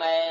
មេ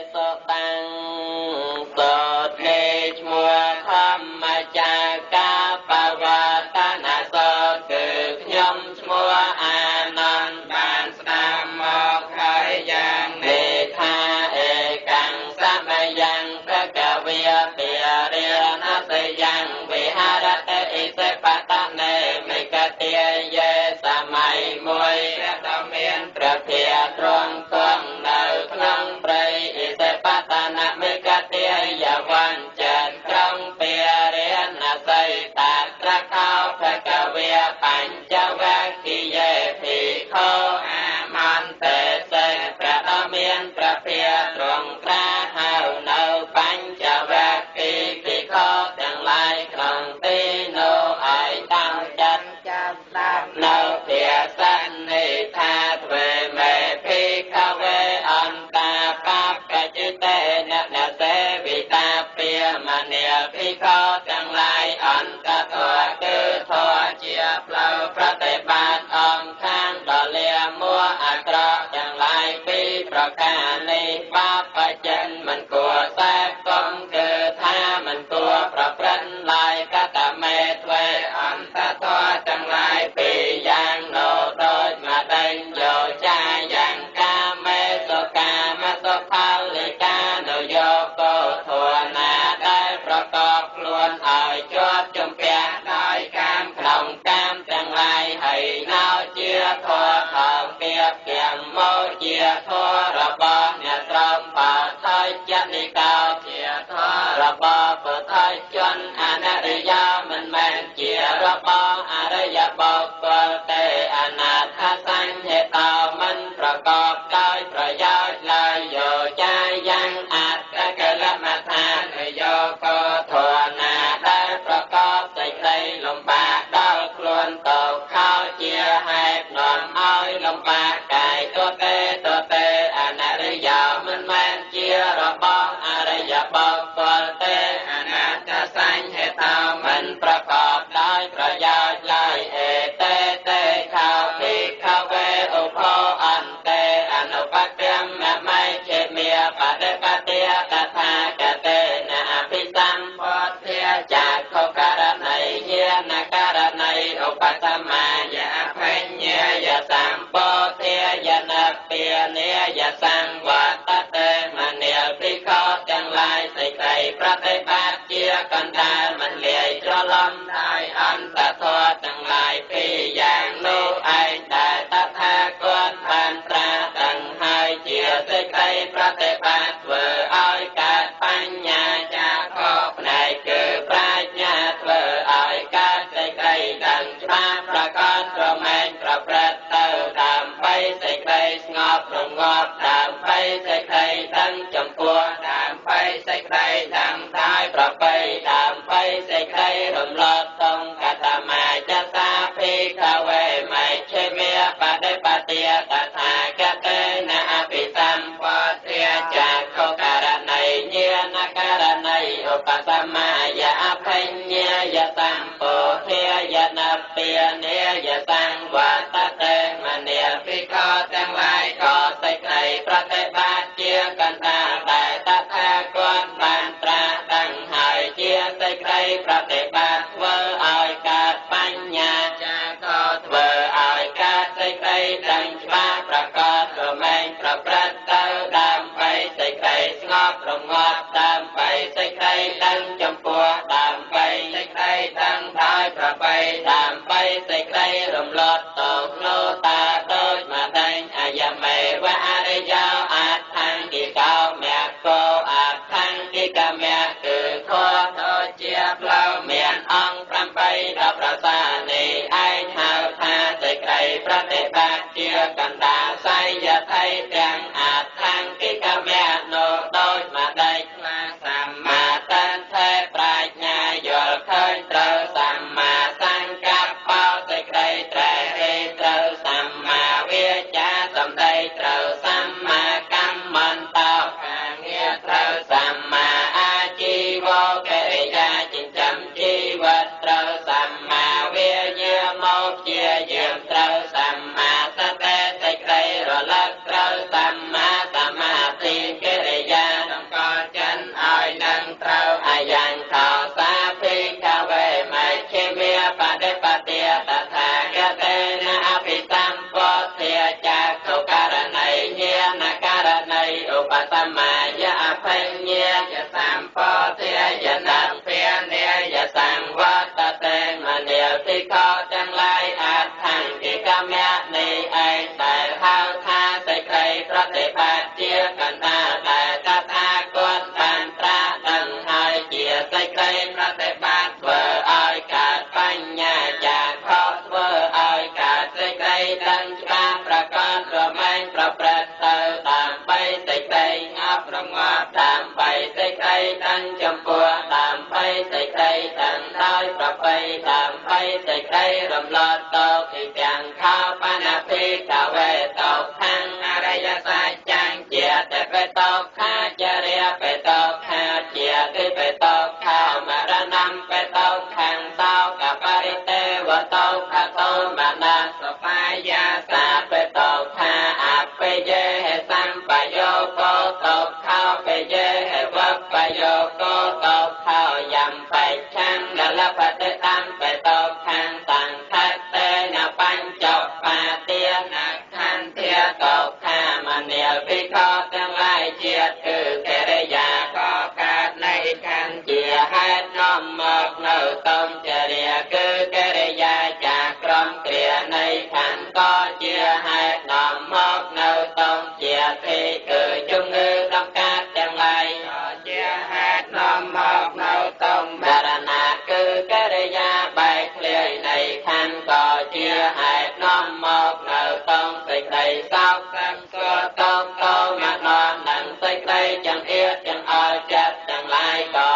បីដើម្បីសេចក្តីរំលត់ទៅពីទាំងខោបណភិកវេតោខាងអរិយសច្ចังជាតេបេតោខាចរិយបេតោខាជាទិបេតោខាមរណំបេតោខាងតោកបរិទេវតោខតោមណាសបាយាសាបេ ចិត្តទាំងអស់ចិត្តទាំងឡាយក៏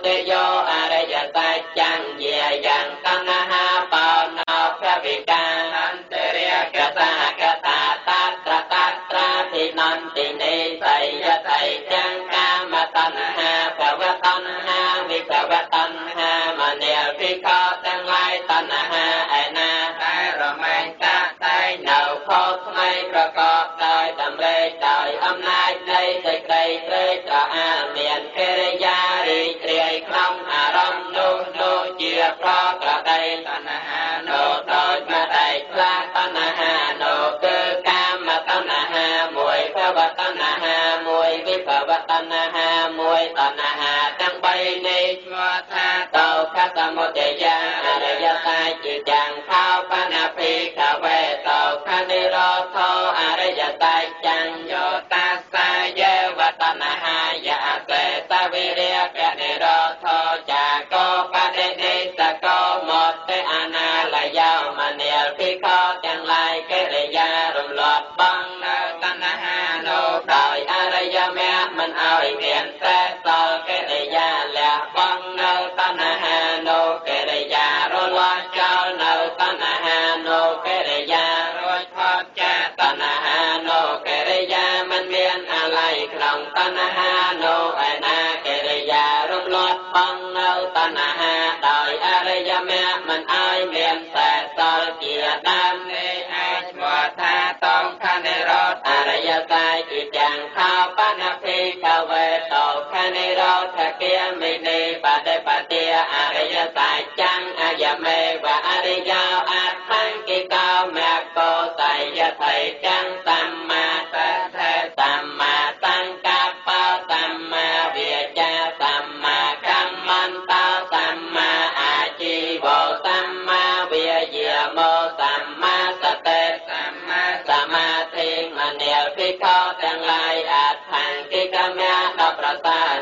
That y'all. តណ្ហាមួយតណ្ហាទាំង3នេះ យោអត្ថង្កិកោមគោតយថៃចង្សម្មាតថេសម្មាសង្កប្បសម្មាវាចាសម្មាកម្មន្តោសម្មាអាជីវោសម្មាវាយាមោសម្មាសតិសម្មាសមាធិមនិលភិក្ខុទាំងឡាយអត្ថង្កិកមៈដ៏ប្រសើរ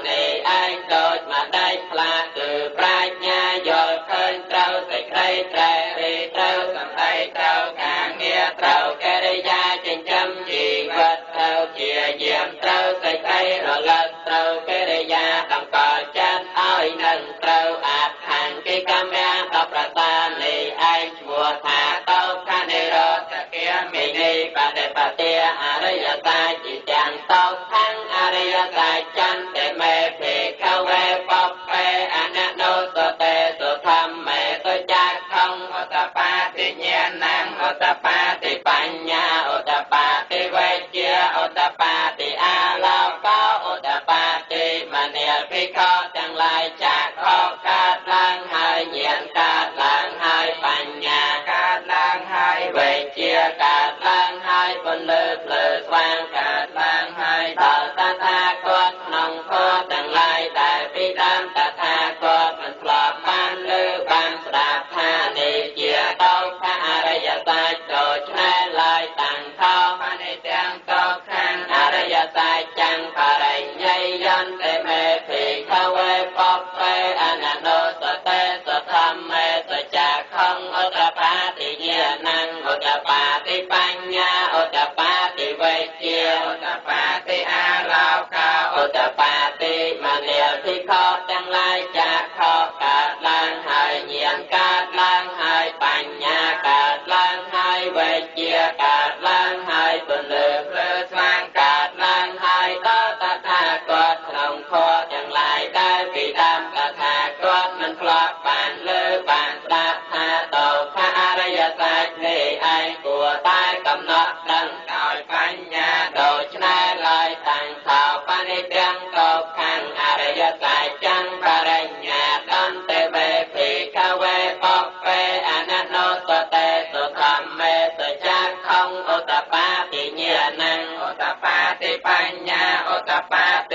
បតិអាលោកោឧត្តបតិមនាលភិក្ខុទាំងឡាយចាក់ខកកើតឡើងហើយញាណកើតឡើងហើយបញ្ញាកើតឡើងហើយវេជ្ជាកើតឡើងហើយពលិ the Bible. capaz.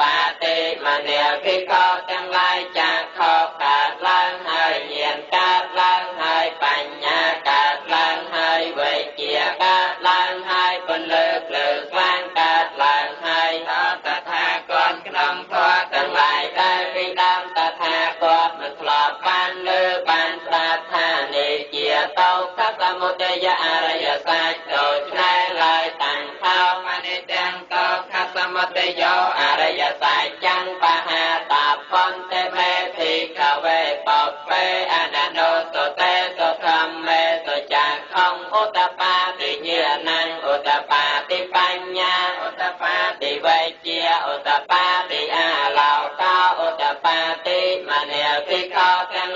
បាទេមនាភិក្ខុទាំងឡាយចាខោកើតឡើងហើយញាណកើតឡើងហើយបញ្ញាកើតឡើងហើយវេជាកើតឡើងហើយពន្លើកលើខ្លាំងកើតឡើងហើយតថាគតក្នុងធម៌ទាំងឡាយដែលពីដើមតថាគតមិនធ្លាប់បានលើបានស្ដាប់ថានេះជាតោកសមុទ័យអរិយ ឧត្តបាតិញាណังឧត្តបាតិបញ្ញាឧត្តបាតិវេជាឧត្តបាតិអាឡោកោឧត្តបាតិមនសិកោទាំង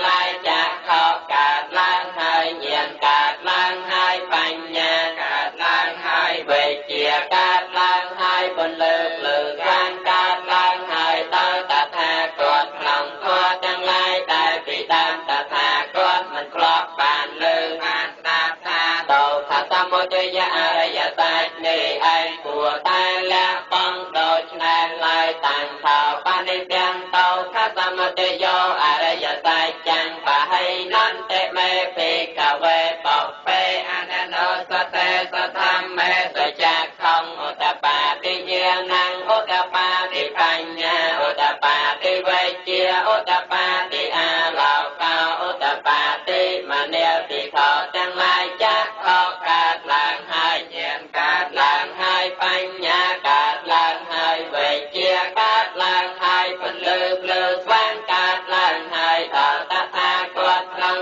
ยยะอรยตา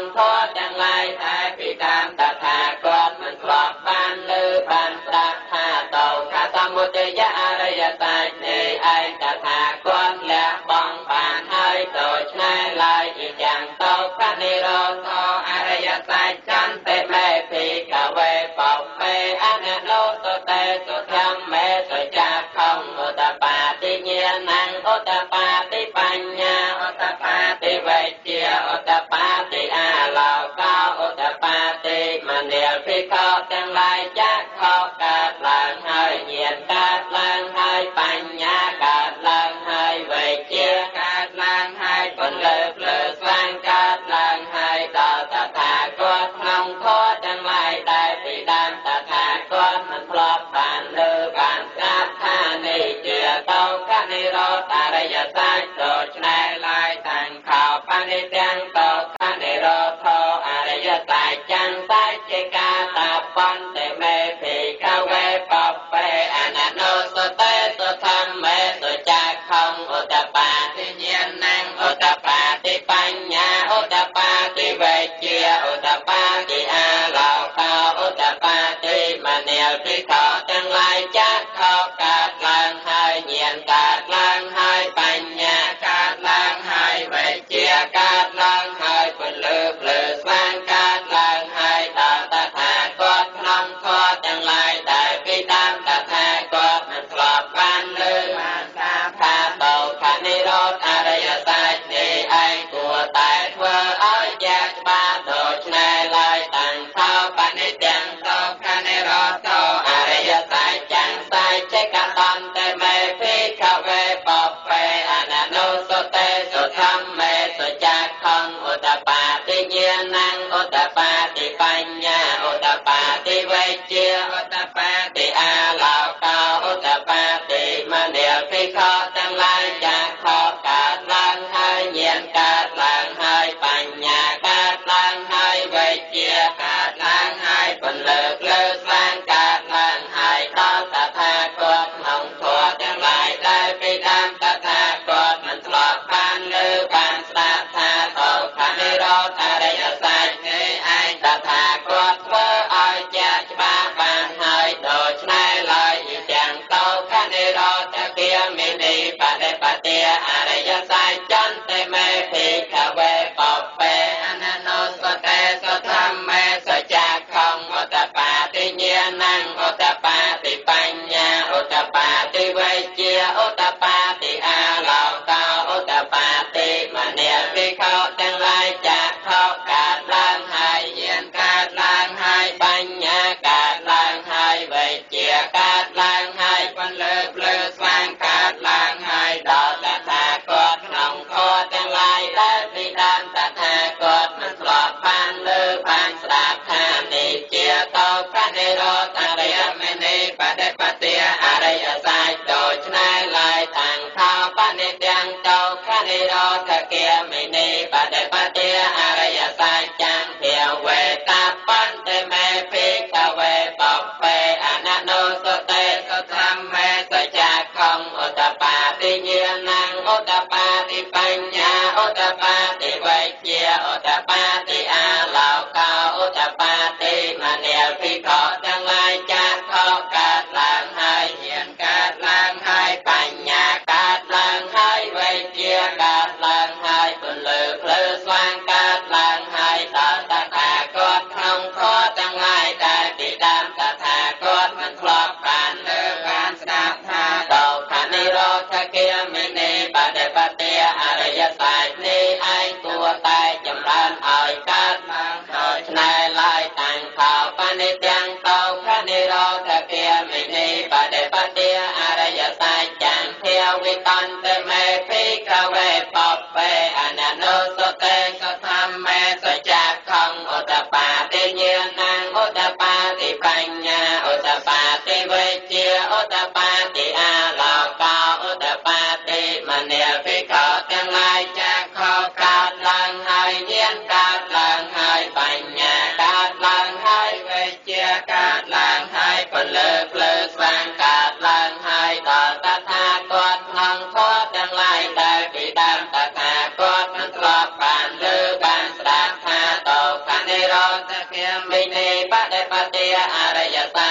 នធម៌ទាំងឡាយតែពីដើមតថាគតមិនធ្លាប់បានលើបានស្ដាប់ថាតោកតមុទយៈអរិយសច្ចនេះឯងតថាគតលះបង់បានហើយដូច្នេះឡើយជាយ៉ាងតោកនិរោធអរិយសច្ចចន្តិមេភិកវេបបេអនុលោតតេសុធម្មេសុចាខំឧតបាតិញ្ញាណឧតបា ta ta ta ន្តគិមិនេបដិបតិអរិយសង្ឃ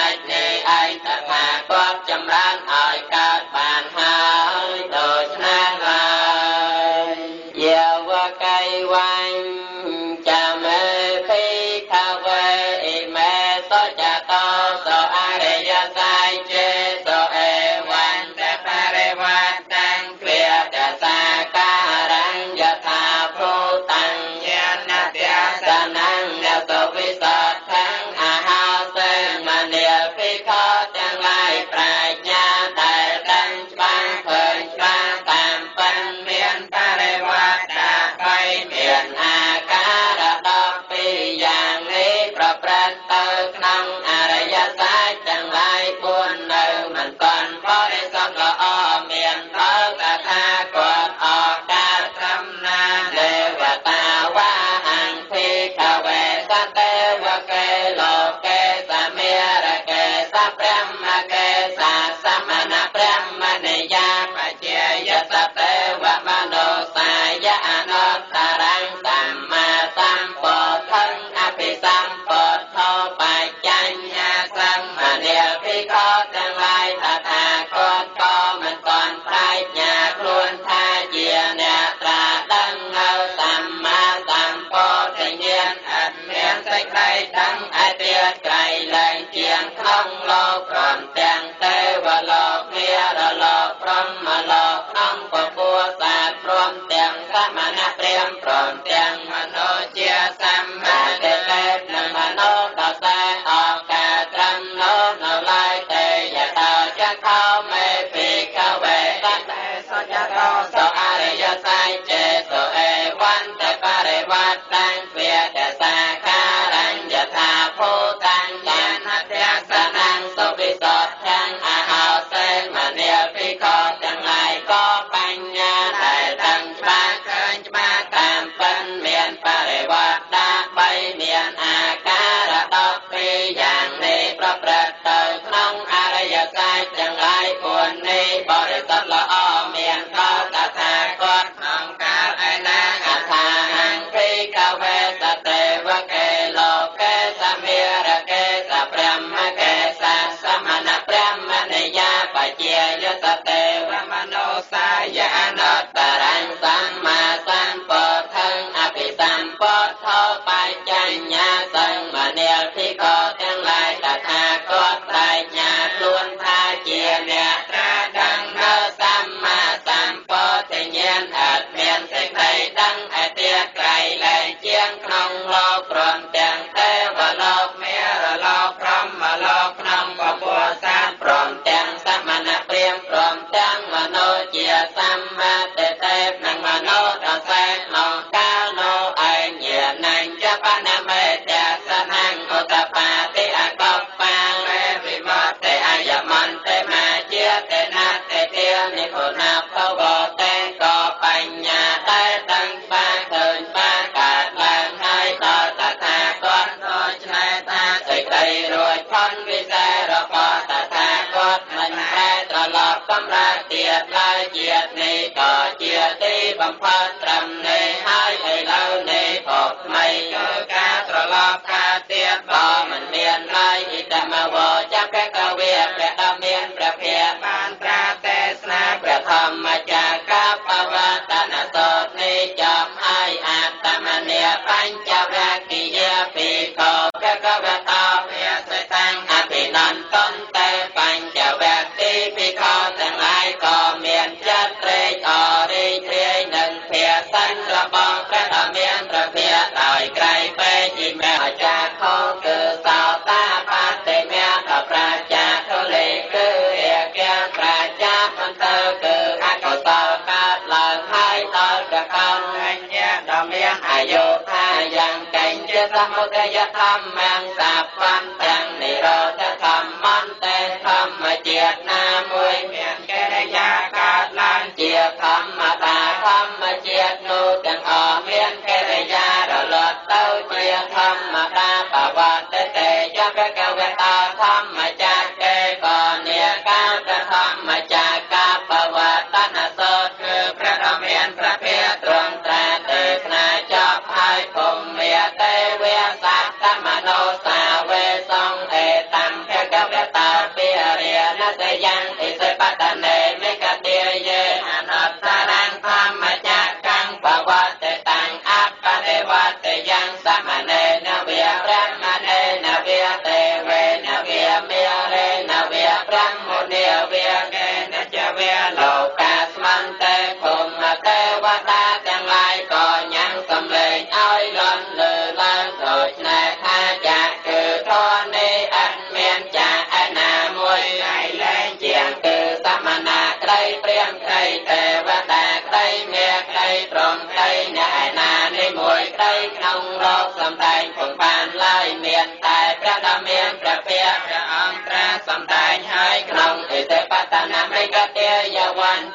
ភគវតាវាសិតាំងអភិនន្តន្តេបញ្ចវេទីភិក្ខុទាំងឡាយក៏មានចិត្តត្រេកអររីករាយនឹងភាសិនរបស់ព្រះដ៏មានព្រះភាដោយក្រៃពេកជាមេអាចារ្យខំគឺសោតាបតិមេតប្រជាទលេគឺអគាប្រជាមិនទៅគឺអកុសលកើតឡើងហើយដល់កកអញ្ញាដ៏មានអាយុ សមុទយធម្មំសពន្តំនិរោធធម្មន្តិធម្មជាតិណាមួយមានកិរិយាកើតឡើងជាធម្មតាធម្មជាតិនោះទាំងអស់មានកិរិយារលត់ទៅជាធម្មតាបវត្តតេយបកវតាធម្ម Juan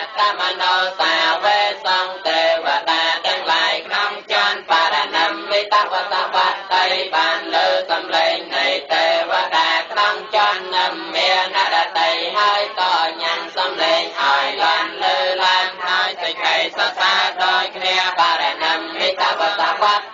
ត្តមនោសាវេសង្ឃទេវតាទាំងឡាយក្នុងចានបរណមវិតវតបតីបានលើសំឡេងនៃទេវតាក្នុងចាននមមានរតីហើយក៏ញ៉ាំងសំឡេងឲ្យលានលើឡើងហើយសេចក្តីសរសើរដោយគ្នាបរណមវិតវតបតី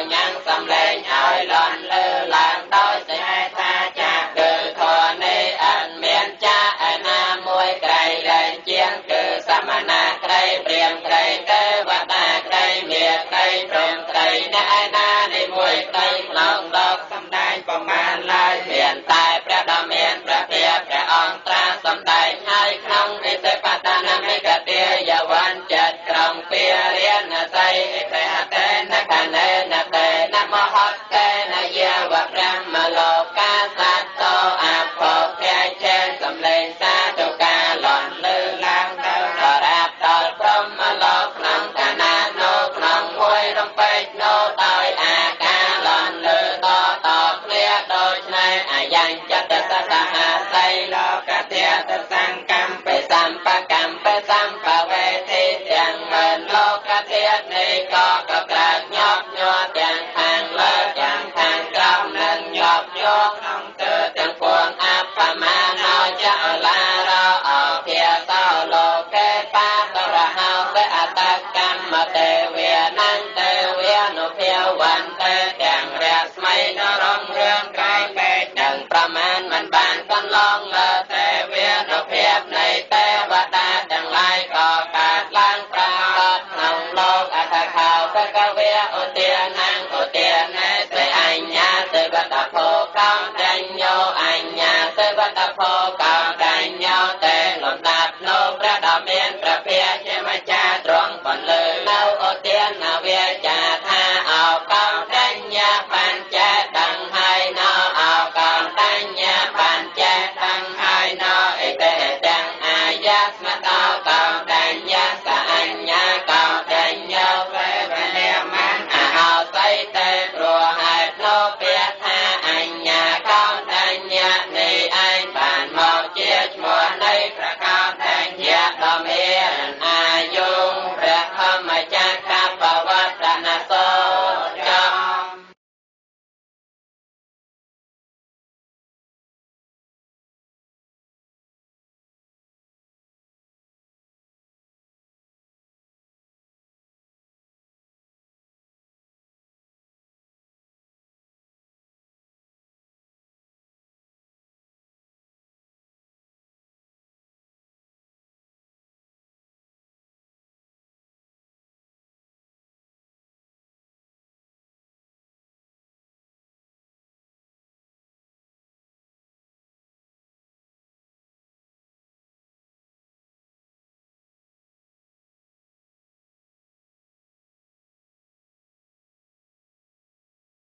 ហើយក៏ញ៉ាំងសំឡេ ន